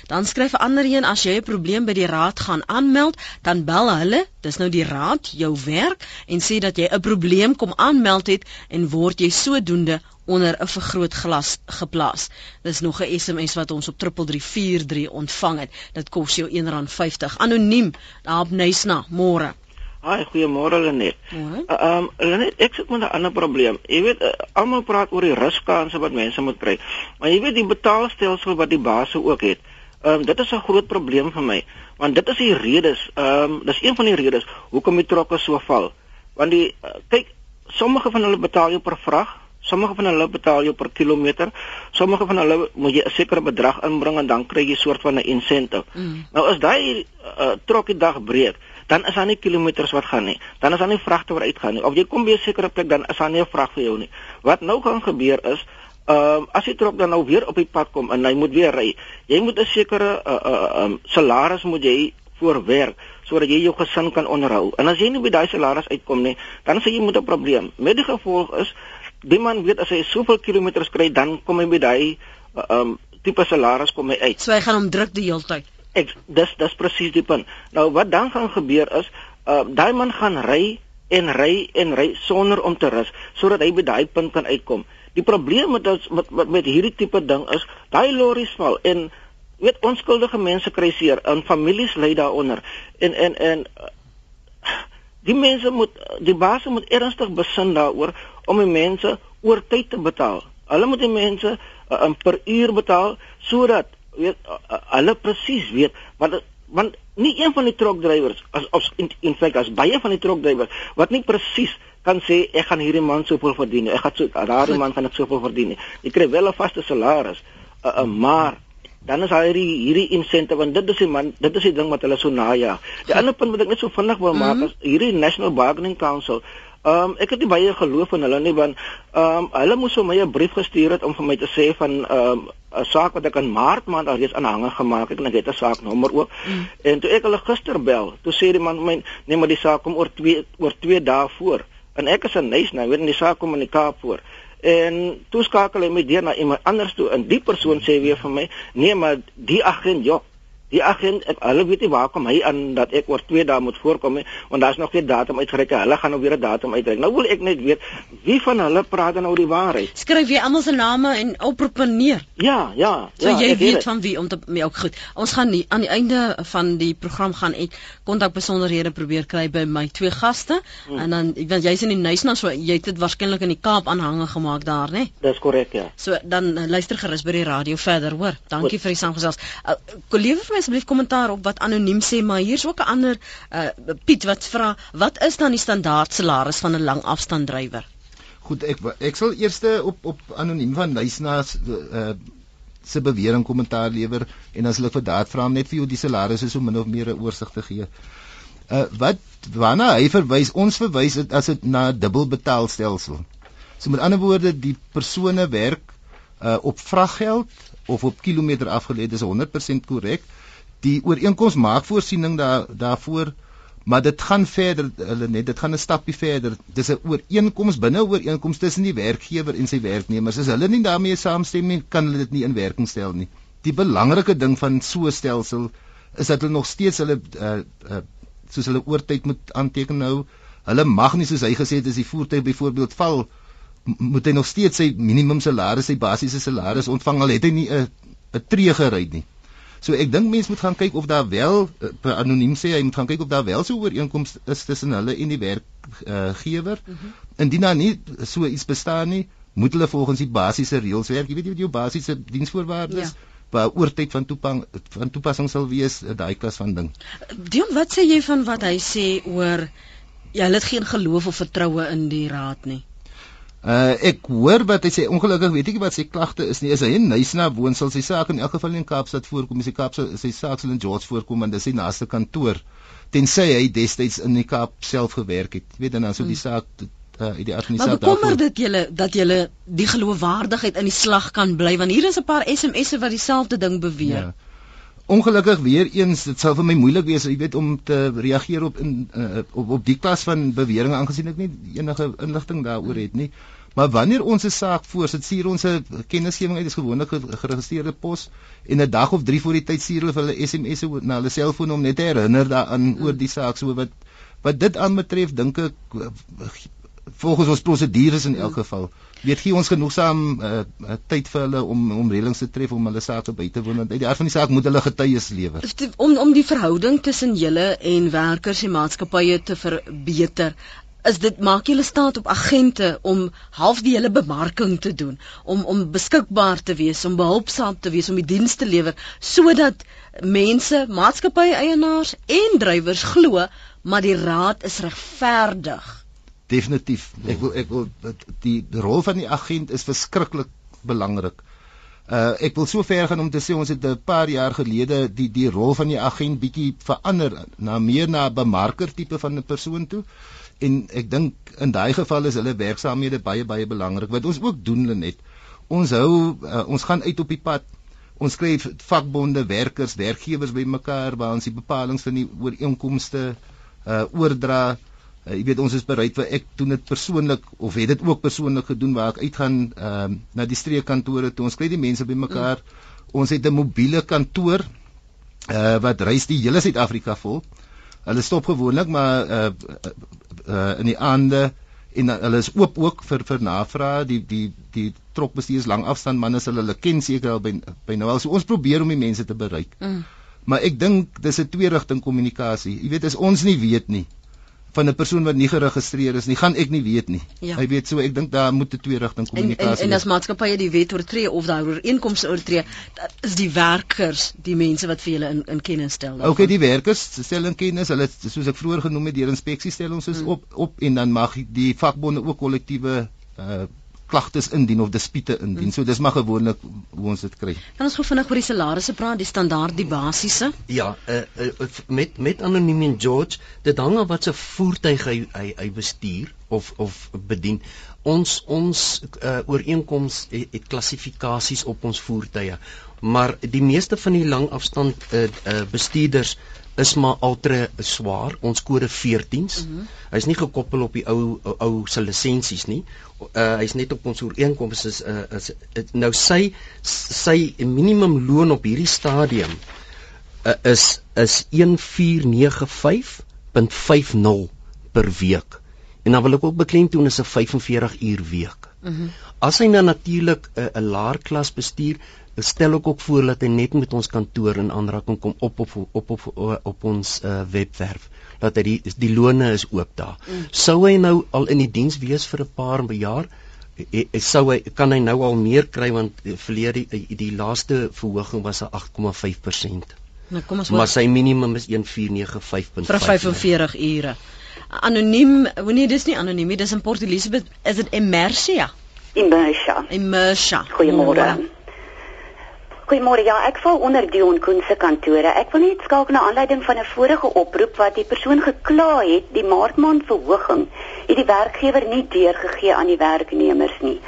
Dan skryf 'n ander een as jy 'n probleem by die raad gaan aanmeld, dan bel hulle, dis nou die raad, jou werk en sê dat jy 'n probleem kom aanmeld het en word jy sodoende onder 'n vergrootglas geplaas. Dis nog 'n SMS wat ons op 3343 ontvang het. Dit kos jou R1.50 anoniem daar op Nysna môre. Haai, goeiemôre Lenet. Môre. Ehm um, Lenet, ek sit met 'n ander probleem. Jy weet, uh, almal praat oor die ruskanse wat mense moet kry. Maar jy weet die betaalstelsel wat die baase ook het. Ehm um, dit is 'n groot probleem vir my, want dit is die redes, ehm um, dis een van die redes hoekom die trokke so val. Want die uh, kyk, sommige van hulle betaal jou per vrag, sommige van hulle betaal jou per kilometer, sommige van hulle moet jy 'n sekere bedrag inbring en dan kry jy 'n soort van 'n incentive. Mm. Nou as daai uh, trok die dag breek, dan is daar nie kilometers wat gaan nie. Dan is daar nie vragte wat uitgaan nie. Of jy kom by 'n sekere plek dan is daar nie 'n vrag vir jou nie. Wat nou gaan gebeur is, ehm uh, as die trok dan nou weer op die pad kom en hy moet weer ry, jy moet 'n sekere uh uh um, salaris moet jy voorwerk sodat jy jou gesin kan onderhou. En as jy nie by daai salaris uitkom nie, dan sê jy moet 'n probleem. Met die gevolg is die man weet as hy soveel kilometers kry, dan kom hy by daai um, tipe salaris kom hy uit. So hy gaan hom druk die hele tyd. Ek dis dis presies die punt. Nou wat dan gaan gebeur is, uh daai man gaan ry en ry en ry sonder om te rus sodat hy by daai punt kan uitkom. Die probleem met ons met, met met hierdie tipe ding is, daai lorries val en weet onskuldige mense kry seer en families ly daaronder. En en en die mense moet die baas moet ernstig besin daaroor om die mense oor tyd te betaal. Hulle moet die mense uh, per uur betaal sodat weet uh, hulle presies weet want want nie een van die trokdrywers as of in, in feite as baie van die trokdrywers wat nie presies kan sê ek gaan hierdie man soveel verdien. Ek gaan so daardie man gaan ek soveel verdien. Jy kry wel 'n vaste salaris, uh, uh, maar dan is hierdie hierdie insentive want dit is die man dit is die ding wat hulle so najaag. Die ander punt wat ek net so vinnig wil maak mm -hmm. is hierdie National Bargaining Council. Ehm um, ek het nie baie geloof in hulle nie want ehm um, hulle moes vir my 'n brief gestuur het om vir my te sê van ehm um, 'n saak wat ek in Maart maand al reeds aanhange gemaak het en ek het 'n saaknommer ook. Mm. En toe ek hulle gister bel, toe sê die man my nee maar die saak kom oor 2 oor 2 dae voor. En ek is in Nys nou, weet jy die saak kom in die Kaap voor en toe skakel hy my deur na iemand anders toe en die persoon sê weer vir my nee maar die agent ja Die agent, ek, hulle weet nie waar kom hy aan dat ek oor 2 dae moet voorkom nie, want daar's nog geen datum uitgereik. Hulle gaan nou weer 'n datum uitreik. Nou wil ek net weet wie van hulle praat nou die waarheid. Skryf jy almal se name en oproepe neer? Ja, ja. So ja, jy weet het. van wie om te mee ook goed. Ons gaan nie aan die einde van die program gaan ek kontak besonderhede probeer kry by my twee gaste hmm. en dan want jy's in die Nysna so jy het dit waarskynlik in die Kaap aanhange gemaak daar, né? Dis korrek, ja. So dan uh, luister gerus by die radio verder, hoor. Dankie goed. vir die saamgesels. Uh, Kollewe my asseblief kommentaar op wat anoniem sê, maar hier's ook 'n ander uh, Piet wat vra, wat is dan die standaard salaris van 'n langafstanddrywer? Goed, ek ek sal eers op op anoniem van Nysna uh, se bewering kommentaar lewer en as hulle vir daad vra net vir jou die salarisse so min of meer 'n oorsig te gee. Uh wat waarna hy verwys, ons verwys dit as dit na 'n dubbelbetaalstelsel. So met ander woorde, die persone werk uh op vraggeld of op kilometer afgelê, dis 100% korrek die ooreenkoms maak voorsiening daar daarvoor maar dit gaan verder hulle net dit gaan 'n stapie verder. Dis 'n ooreenkoms binne ooreenkoms tussen die werkgewer en sy werknemers. As hulle nie daarmee saamstem nie kan hulle dit nie in werking stel nie. Die belangrike ding van so 'n stelsel is dat hulle nog steeds hulle uh, uh, soos hulle oortyd moet aanteken nou hulle mag nie soos hy gesê het as die voertuig byvoorbeeld val moet hy nog steeds sy minimum salaris sy basiese salaris ontvang al het hy nie 'n 'n tree gery nie So ek dink mense moet gaan kyk of daar wel uh, anoniem sê hy moet gaan kyk of daar wel so ooreenkoms is tussen hulle en die werkgewer. Uh, mm -hmm. Indien daar nie so iets bestaan nie, moet hulle volgens die basiese reëls werk. Jy weet jy wat jou basiese diensvoorwaardes ja waar oortyd van toepassing van toepassing sal wees eh, daai klas van ding. Dion, wat sê jy van wat hy sê oor jy ja, het geen geloof of vertroue in die raad nie? Uh ek hoor wat hy sê ongelukkig weet ek wat sy klagte is nie. Is hy in Nysna woon sal sy saak in elk geval in Kaapstad voorkom. Sy Kaapse sy saak sal in George voorkom en dis sy naaste kantoor. Tensy hy destyds in die Kaap self gewerk het. Jy weet dan sou die hmm. saak uh die administrasie Maar bekommer dit julle dat julle die geloofwaardigheid in die slag kan bly want hier is 'n paar SMS'e wat dieselfde ding beweer. Ja. Ongelukkig weer eens dit sou vir my moeilik wees jy weet om te reageer op in uh, op op die klas van beweringe aangesien ek nie enige inligting daaroor het nie. Hmm. Maar wanneer ons 'n saak voorsit, stuur ons 'n kennisgewing uit, dis gewoonlik geregistreerde pos en 'n dag of 3 voor die tyd stuur hulle vir hulle SMS na hulle selfoon om net te herinner daaraan mm. oor die saak so wat wat dit aanbetref dink ek volgens ons prosedures in elk geval weet gee ons genoegsaam uh, tyd vir hulle om om reëlings te tref om hulle sake by te woon want uit die aard van die saak moet hulle getuies lewer om om die verhouding tussen julle en werkers en maatskappye te verbeter is dit maak julle staat op agente om half die hele bemarking te doen om om beskikbaar te wees om behulpsaam te wees om die diens te lewer sodat mense maatskappye eienaars en drywers glo maar die raad is regverdig. Definitief. Ek wil ek wil die, die rol van die agent is verskriklik belangrik. Uh ek wil so ver gaan om te sê ons het 'n paar jaar gelede die die rol van die agent bietjie verander na meer na 'n bemarker tipe van 'n persoon toe. En ek dink in daai geval is hulle werksaamhede baie baie belangrik. Wat ons ook doen Lenet, ons hou uh, ons gaan uit op die pad. Ons skryf vakbonde, werkers, werkgewers bymekaar waar ons die bepalinge van die ooreenkomste uh oordra. Uh, jy weet ons is bereid vir ek doen dit persoonlik of het dit ook persoonlik gedoen waar ek uitgaan uh, na die streekkantore toe ons kry die mense bymekaar. Mm. Ons het 'n mobiele kantoor uh wat reis die hele Suid-Afrika vol. Hulle stop gewoonlik maar uh, uh, in die aande en uh, hulle is oop ook vir vir navrae die die die trokbestuurders lang afstand manne hulle hulle ken seker al by by nou al so ons probeer om die mense te bereik. Mm. Maar ek dink dis 'n twee rigting kommunikasie. Jy weet as ons nie weet nie van 'n persoon wat nie geregistreer is nie, gaan ek nie weet nie. Ja. Hy weet so, ek dink daar moet 'n twee rigting kommunikasie wees. En, en, en as maatskappye die wet oortree of daai ooreenkomste oortree, is die werkers die mense wat vir julle in in kennis stel. Daarvan. Okay, die werkers stel in kennis, hulle soos ek vroeër genoem het, deur inspeksie stel ons is hmm. op op en dan mag die vakbonde ook kollektiewe uh klagtes indien of dispute indien. Mm. So dis maar gewoonlik hoe ons dit kry. Kan ons gou vinnig oor die salarisse praat, die standaard, die basiese? Ja, uh, uh, met met anoniem en George, dit hang af wat se voertuig hy, hy hy bestuur of of bedien. Ons ons uh, ooreenkoms het, het klassifikasies op ons voertuie, maar die meeste van die langafstand uh, uh, bestuurders is maar ultra swaar. Ons kode 14s mm -hmm. hy's nie gekoppel op die ou ou, se lisensies nie. Uh, hy's net op ons ooreenkomste is, uh, is het, nou sy sy minimum loon op hierdie stadium uh, is is 1495.50 per week. En dan wil ek ook beklemtoon is 'n 45 uur week. Mm -hmm. as hy nou natuurlik 'n uh, laer klas bestuur stel ek ook voor dat hy net met ons kantoor in aanraking kom op op op op op, op ons uh, webwerf dat hy die die lone is oop daar. Mm. Sou hy nou al in die diens wees vir 'n paar jaar e, e, sou hy kan hy nou al meer kry want verlede die, die laaste verhoging was 'n 8,5%. Nou kom ons maar sy minimum is 1495.5 vir 45 ure. Anoniem, wanneer dis nie anoniem nie, dis in Port Elizabeth, is dit Immersia. Immersia. Immersia. Goeiemôre. Goeiemôre. Ja, ek val onder Dion Koen se kantore. Ek wil net skakel na aanleiding van 'n vorige oproep wat die persoon gekla het, die maartmaand verhoging het die werkgewer nie deurgegee aan die werknemers nie.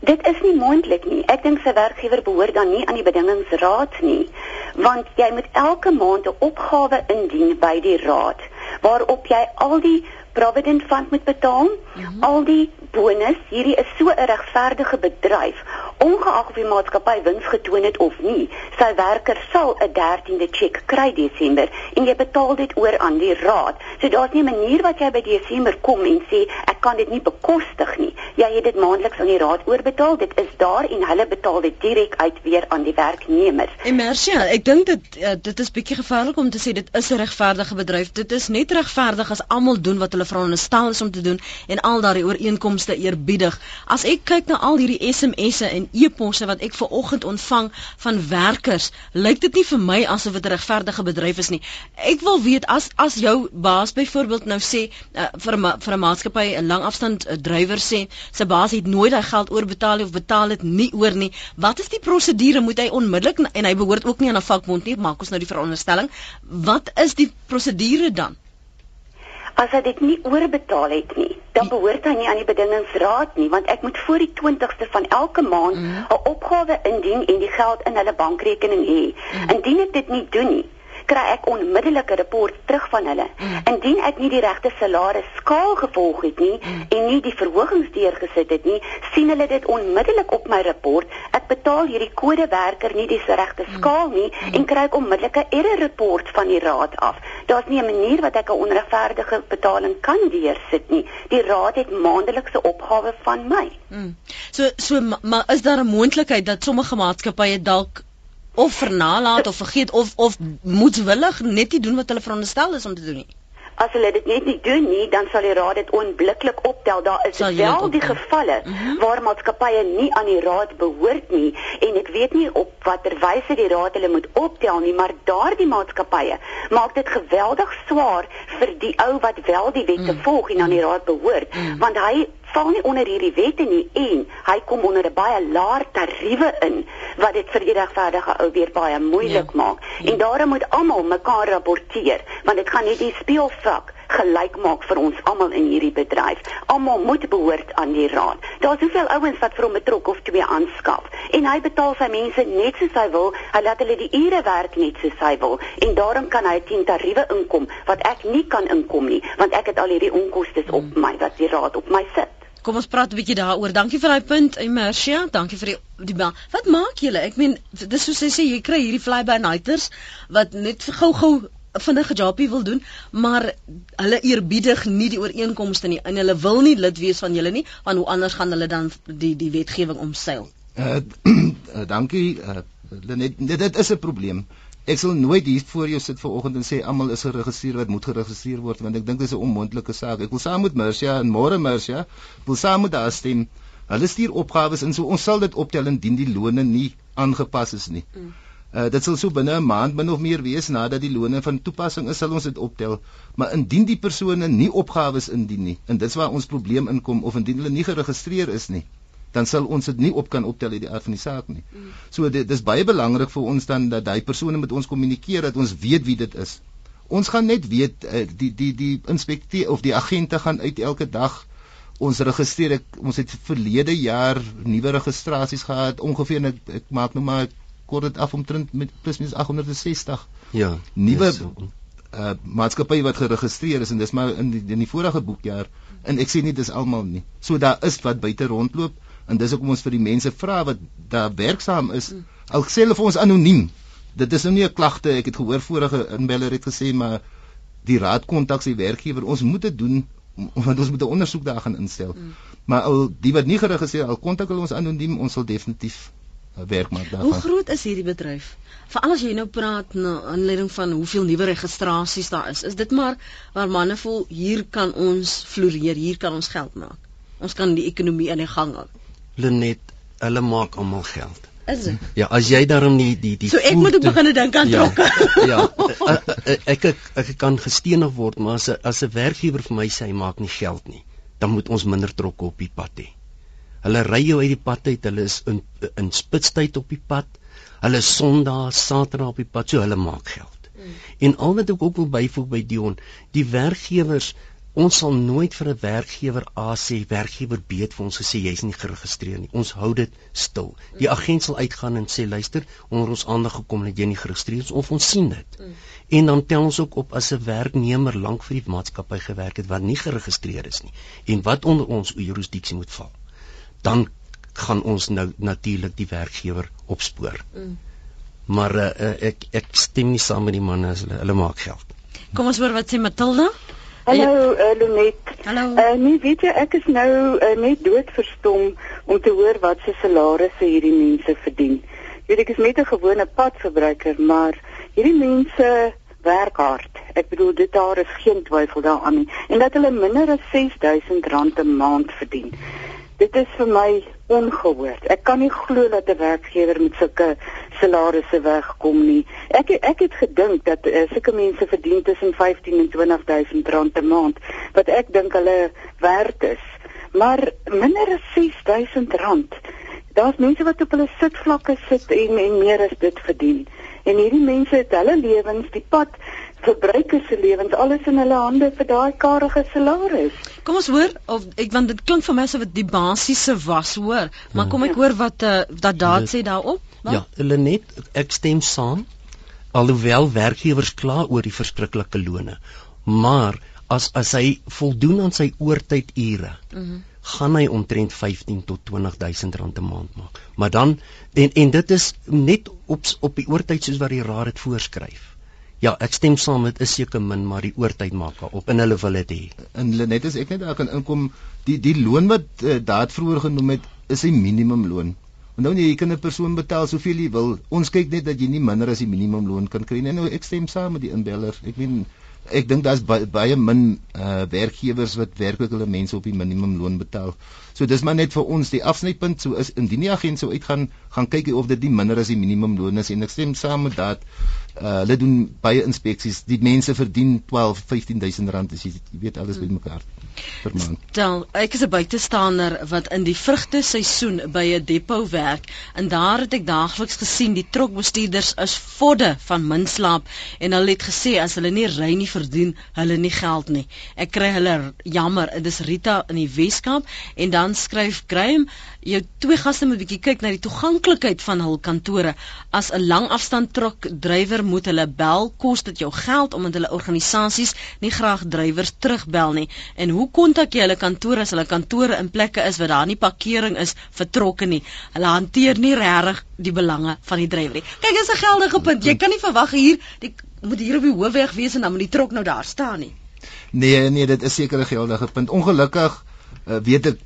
Dit is nie moontlik nie. Ek dink sy werkgewer behoort dan nie aan die bedingingsraad nie, want jy moet elke maand 'n opgawe indien by die raad waarop jy al die provident fund moet betaal, ja. al die bonus. Hierdie is so 'n regverdige bedryf ongeag of die maatskappy wins getoon het of nie, sy werkers sal 'n 13de cheque kry Desember en jy betaal dit oor aan die raad. So daar's nie 'n manier wat jy by Desember kom en sê ek kan dit nie bekostig nie. Jy het dit maandeliks aan die raad oorbetaal. Dit is daar en hulle betaal dit direk uit weer aan die werknemers. En Mercia, ek dink dit uh, dit is bietjie gevaarlik om te sê dit is 'n regverdige bedryf. Dit is net regverdig as almal doen wat hulle veronderstel is om te doen en al daardie ooreenkomste eerbiedig. As ek kyk na al hierdie SMS'e en e-posse wat ek ver oggend ontvang van werkers, lyk dit nie vir my asof dit 'n regverdige bedryf is nie. Ek wil weet as as jou baas byvoorbeeld nou sê uh, vir 'n vir 'n maatskappy 'n langafstand uh, drywer sê sy baas het nooit daai geld oorbetaal of betaal dit nie oor nie. Wat is die prosedure? Moet hy onmiddellik en hy behoort ook nie aan 'n vakbond nie, maak ons nou die veronderstelling. Wat is die prosedure dan? As hy dit nie oorbetaal het nie, dan behoort hy nie aan die bedingingsraad nie, want ek moet voor die 20ste van elke maand. 'n mm. opgawe indien en die geld in hulle bankrekening hê. Mm. Indien ek dit nie doen nie, kry ek onmiddellik 'n rapport terug van hulle. Mm. Indien ek nie die regte salaris skaal gevolg het nie mm. en nie die verhogings deurgesit het nie, sien hulle dit onmiddellik op my rapport. Ek betaal hierdie kodewerker nie die regte mm. skaal nie mm. en kry ek onmiddellik 'n error rapport van die raad af. Daar's nie 'n manier wat ek 'n onregverdige betaling kan deursit nie. Die raad het maandelikse opgawe van my. Mm. So so maar is daar 'n moontlikheid dat sommige maatskappye dalk of vernalaat of vergeet of of moedswillig net nie doen wat hulle veronderstel is om te doen nie? as hulle dit net nie doen nie, dan sal die raad dit onmiddellik optel. Daar is wel die gevalle mm -hmm. waar maatskappye nie aan die raad behoort nie en ek weet nie op watter wyse die raad hulle moet optel nie, maar daardie maatskappye maak dit geweldig swaar vir die ou wat wel die wette mm. volg en aan die raad behoort, mm. want hy val nie onder hierdie wette nie en hy kom onder 'n baie laer tariewe in wat dit vir die regverdige ou weer baie moeilik ja. maak. Ja. En daarom moet almal mekaar rapporteer want dit gaan nie die speelvlak gelyk maak vir ons almal in hierdie bedryf. Almal moet behoort aan die raad. Daar's soveel ouens wat vir hom betrok of twee aanskaf en hy betaal sy mense net soos hy wil. Hy laat hulle die ure werk net soos hy wil en daarom kan hy teen tariewe inkom wat ek nie kan inkom nie want ek het al hierdie onkoste op my wat die raad op my sit. Kom ons praat 'n bietjie daaroor. Dankie vir daai punt, Immersia. Dankie vir die die bel. Wat maak julle? Ek meen, dis soos hy sê, jy kry hierdie fly-by-nighters wat net gou-gou vinnige jobie wil doen, maar hulle eerbiedig nie die ooreenkomste nie en hulle wil nie lid wees van julle nie, want hoe anders gaan hulle dan die die wetgewing omseil? Uh, uh dankie. Uh, dit, dit is 'n probleem. Ek sal nooit hier voor jou sit vanoggend en sê almal is geregistreer wat moet geregistreer word want ek dink dit is 'n onmoontlike saak. Ek wil saam met Mercia en môre Mercia, wil saam met daar stem. Hulle stuur opgawes in so ons sal dit optel indien die lone nie aangepas is nie. Mm. Uh, dit sal so binne 'n maand min of meer wees nadat die loone van toepassing is sal ons dit optel. Maar indien die persone nie opgawes indien nie, en dit is waar ons probleem inkom of indien hulle nie geregistreer is nie, dan sal ons dit nie op kan optel uit die aard van die saak nie. Mm. So dit dis baie belangrik vir ons dan dat daai persone met ons kommunikeer dat ons weet wie dit is. Ons gaan net weet uh, die die die inspekteur of die agente gaan uit elke dag ons registreer ek, ons het verlede jaar nuwe registrasies gehad ongeveer ek, ek maak nou maar kort dit af omtrent met plus minus 860. Ja. Nuwe uh maatskappye wat geregistreer is en dis maar in die, in die vorige boekjaar en ek sê nie dis almal nie. So daar is wat buite rondloop en dis hoekom ons vir die mense vra wat daar werksaam is. Mm. Al sê hulle vir ons anoniem. Dit is nou nie 'n klagte. Ek het gehoor vorige inbeller het gesê maar die raad kontak sy werkgewer. Ons moet dit doen want ons moet 'n ondersoek daar gaan instel. Mm. Maar al die wat nie geregistreer al kontak hulle ons anoniem, ons sal definitief werk maak daarvan. Hoe groot is hierdie bedryf? Veral as jy nou praat na aanleiding van hoeveel nuwe registrasies daar is. Is dit maar waar manne voel hier kan ons floreer, hier kan ons geld maak. Ons kan die ekonomie aan die gang hou. Lenet, hulle maak almal geld. Is dit? Ja, as jy daarom nie die die So ek moet ook begin dink aan ja, trokke. Ja. Ek ek ek kan gestenig word, maar as 'n as 'n werkgewer vir my sê hy maak nie geld nie, dan moet ons minder trokke op die pad hê. Hulle ry jou uit die pad uit, hulle is in in spitstyd op die pad. Hulle is Sondag, Saterdag op die pad, so hulle maak geld. Mm. En al wat ek ook wil byvoeg by Dion, die werkgewers Ons sal nooit vir 'n werkgewer A sê werkgewer B het vir ons gesê jy's nie geregistreer nie. Ons hou dit stil. Die agent sal uitgaan en sê luister, onder ons aandag gekom dat jy nie geregistreer is of ons sien dit. Mm. En dan tel ons ook op as 'n werknemer lank vir die maatskappy gewerk het wat nie geregistreer is nie en wat onder ons jurisdiksie moet val dan gaan ons nou natuurlik die werkgewer opspoor. Mm. Maar uh, ek ek stem nie saam met die manne as hulle hulle maak geld. Kom ons hoor wat sê Matilda. Hallo uh, Lenet. Hallo. Uh, nee, weet jy ek is nou uh, net doodverstom om te hoor wat se salarisse hierdie mense verdien. Weet ek is net 'n gewone padverbruiker, maar hierdie mense werk hard. Ek bedoel dit daar is geen twyfel daaraan nie. En dat hulle minder as R6000 'n maand verdien. Dit is vir my ongehoord. Ek kan nie glo dat 'n werkgewer met sulke salarisse wegkom nie. Ek ek het gedink dat uh, sulke mense verdien tussen 15 en 20000 rand 'n maand wat ek dink hulle werd is. Maar minder as 6000 rand. Daar's mense wat op hulle sitvlakke sit en en meer as dit verdien. En hierdie mense het hulle lewens, die pad verbruikers se lewens alles in hulle hande vir daai karige salaris. Kom ons hoor of ek want dit klink vir my asof dit die basiese was hoor, maar kom ek hoor wat uh, dat daad sê daarop? Wat? Ja, hulle net ek stem saam alhoewel werkgewers kla oor die verskriklike lone. Maar as as hy voldoen aan sy oortydure, mm -hmm. gaan hy omtrent 15 tot 20000 rand 'n maand maak. Maar dan en en dit is net op op die oortyd soos wat die raad dit voorskryf Ja, ek stem saam dit is seker min, maar die oortyd maak op en hulle wil dit hê. En net as ek net daar kan inkom, die die loon wat uh, daad vroeër genoem het, is 'n minimumloon. Want nou nee, jy kan 'n persoon betaal soveel jy wil. Ons kyk net dat jy nie minder as die minimumloon kan kry nie. Nou ek stem saam met die inbeller. Ek meen ek dink daar's baie, baie min uh, werkgewers wat werklik hulle mense op die minimumloon betaal. So dis maar net vir ons die afsnypunt so is indien die agent sou uitgaan gaan kyk of dit nie minder as die minimumloon is en ek stem saam met dat uh, hulle doen baie inspeksies. Die mense verdien 12, 15000 rand as jy, weet alles hmm. bymekaar per maand. Dan ek is 'n buitestander wat in die vrugte seisoen by 'n depo werk en daar het ek daagliks gesien die trokbestuurders is vodde van min slaap en hulle het gesê as hulle nie ry nie verdien hulle nie geld nie. Ek kry hulle jammer, dit is Rita in die Weskaap en dan skryf Graham jou twee gaste moet bietjie kyk na die toeganklikheid van hul kantore. As 'n langafstand trok drywer moet hulle bel, kos dit jou geld omdat hulle organisasies nie graag drywers terugbel nie. En hoe kontak jy hulle kantore as hulle kantore in plekke is waar daar nie parkering is vir trokke nie? Hulle hanteer nie regtig die belange van die drywer nie. Kyk, dis 'n geldige punt. Jy kan nie verwag hier die moet hier op die hoofweg wees en dan moet die trok nou daar staan nie. Nee, nee, dit is seker 'n geldige punt. Ongelukkig uh, weet ek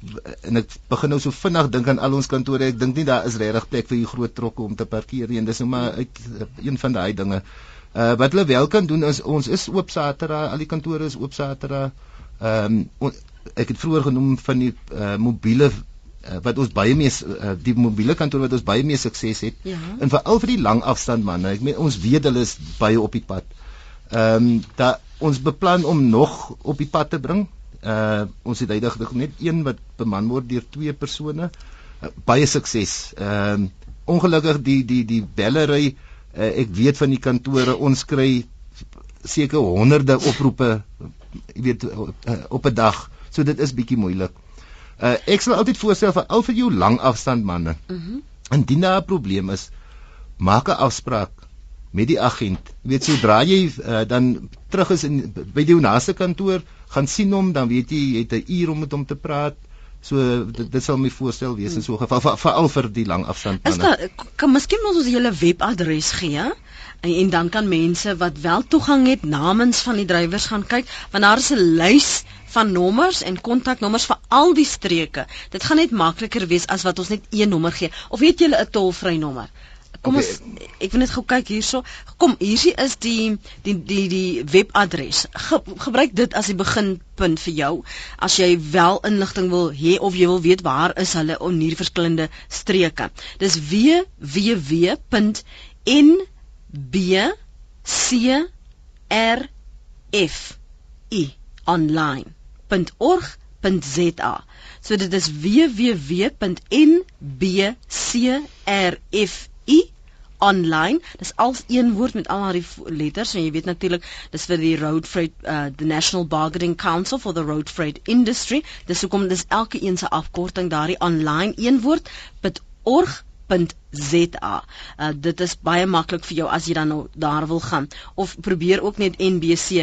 en ek begin nou so vinnig dink aan al ons kantore. Ek dink nie daar is regtig plek vir die groot trokke om te parkeer nie. En dis nou maar uit uh, een van daai dinge. Uh wat hulle wel kan doen is ons is oop Saterdag, al die kantore is oop Saterdag. Ehm um, ek het vroeër genoem van die uh, mobiele uh, wat ons baie mee uh, die mobiele kantoor wat ons baie mee sukses het. Ja. En veral vir die lang afstand manne. Ek meen ons weet hulle is baie op die pad. Ehm um, dat ons beplan om nog op die pad te bring uh ons het heidaglik net een wat beman word deur twee persone. Uh, baie sukses. Ehm uh, ongelukkig die die die bellery uh, ek weet van die kantore ons kry seker honderde oproepe jy weet uh, op 'n dag. So dit is bietjie moeilik. Uh ek sal altyd voorstel vir al vir jou lang afstand manne. Mhm. Mm Indien daar 'n probleem is, maak 'n afspraak met die agent. Jy weet sodra jy uh, dan terug is in by die naaste kantoor, gaan sien hom, dan weet jy jy het 'n uur om met hom te praat. So dit, dit sal my voorstel wees in so 'n geval veral vir die lang afstand manne. Is daar kan miskien ons julle webadres gee? En, en dan kan mense wat wel toegang het namens van die drywers gaan kyk want daar is 'n lys van nommers en kontaknommers vir al die streke. Dit gaan net makliker wees as wat ons net een nommer gee. Of weet julle 'n tolvrye nommer? Kom okay. ons ek wil net gou kyk hierso. Kom, hiersie is die die die die webadres. Ge, gebruik dit as die beginpunt vir jou as jy wel inligting wil hê of jy wil weet waar is hulle in hierdie verskillende streke. Dis www.nbcrfi online.org.za. So dit is www.nbcrfi i online. Dis als een woord met al haar letters en jy weet natuurlik dis vir die road freight uh, the national bargaining council for the road freight industry. Dis hoekom dis elke een se afkorting daardie online een woord .org .za. Uh, dit is baie maklik vir jou as jy dan nou daar wil gaan of probeer ook net nbcrfi.org.za.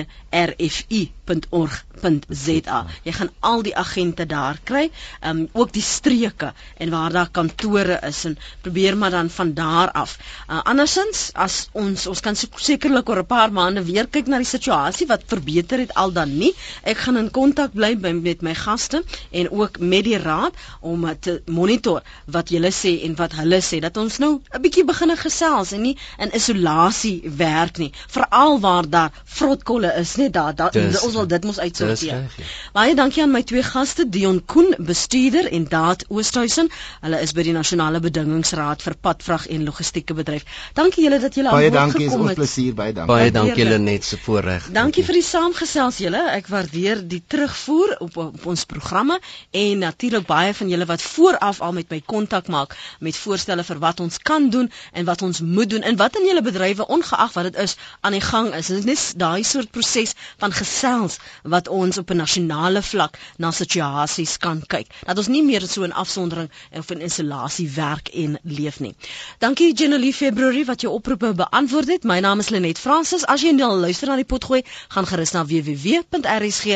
Jy gaan al die agente daar kry, um ook die streke en waar daar kantore is en probeer maar dan van daar af. Uh, andersins as ons ons kan sekerlik oor 'n paar maande weer kyk na die situasie wat verbeter het al dan nie. Ek gaan in kontak bly met my gaste en ook met die raad om te monitor wat julle sê en wat hulle sê dat ons nou 'n bietjie beginne gesels en nie in isolasie werk nie veral waar daar vrotkolle is net daar da, ons wil dit mos uitsorteer. Ja. Baie dankie aan my twee gaste Dion Koen bestuurder en Daat Oosthuizen. Hulle is by die Nasionale Bedingingsraad vir Padvrag en Logistieke Bedryf. Dankie julle dat julle aan boord gekom het. Baie dankie, ons plesier, baie dankie. Baie dankie julle net se voorreg. Dankie, dankie vir die saamgesels julle. Ek waardeer die terugvoer op op ons programme en natuurlik baie van julle wat vooraf al met my kontak maak met voorstelle vir wat ons kan doen en wat ons moet doen en wat in julle bedrywe ongeag wat dit is aan die gang is. Dit is net daai soort proses van gesels wat ons op 'n nasionale vlak na situasies kan kyk. Dat ons nie meer so in afsondering of in isolasie werk en leef nie. Dankie Genelie Februarie wat jou oproepe beantwoord het. My naam is Lenet Fransis. As jy nou luister na die potgooi, gaan gerus na www.rsg.co.za.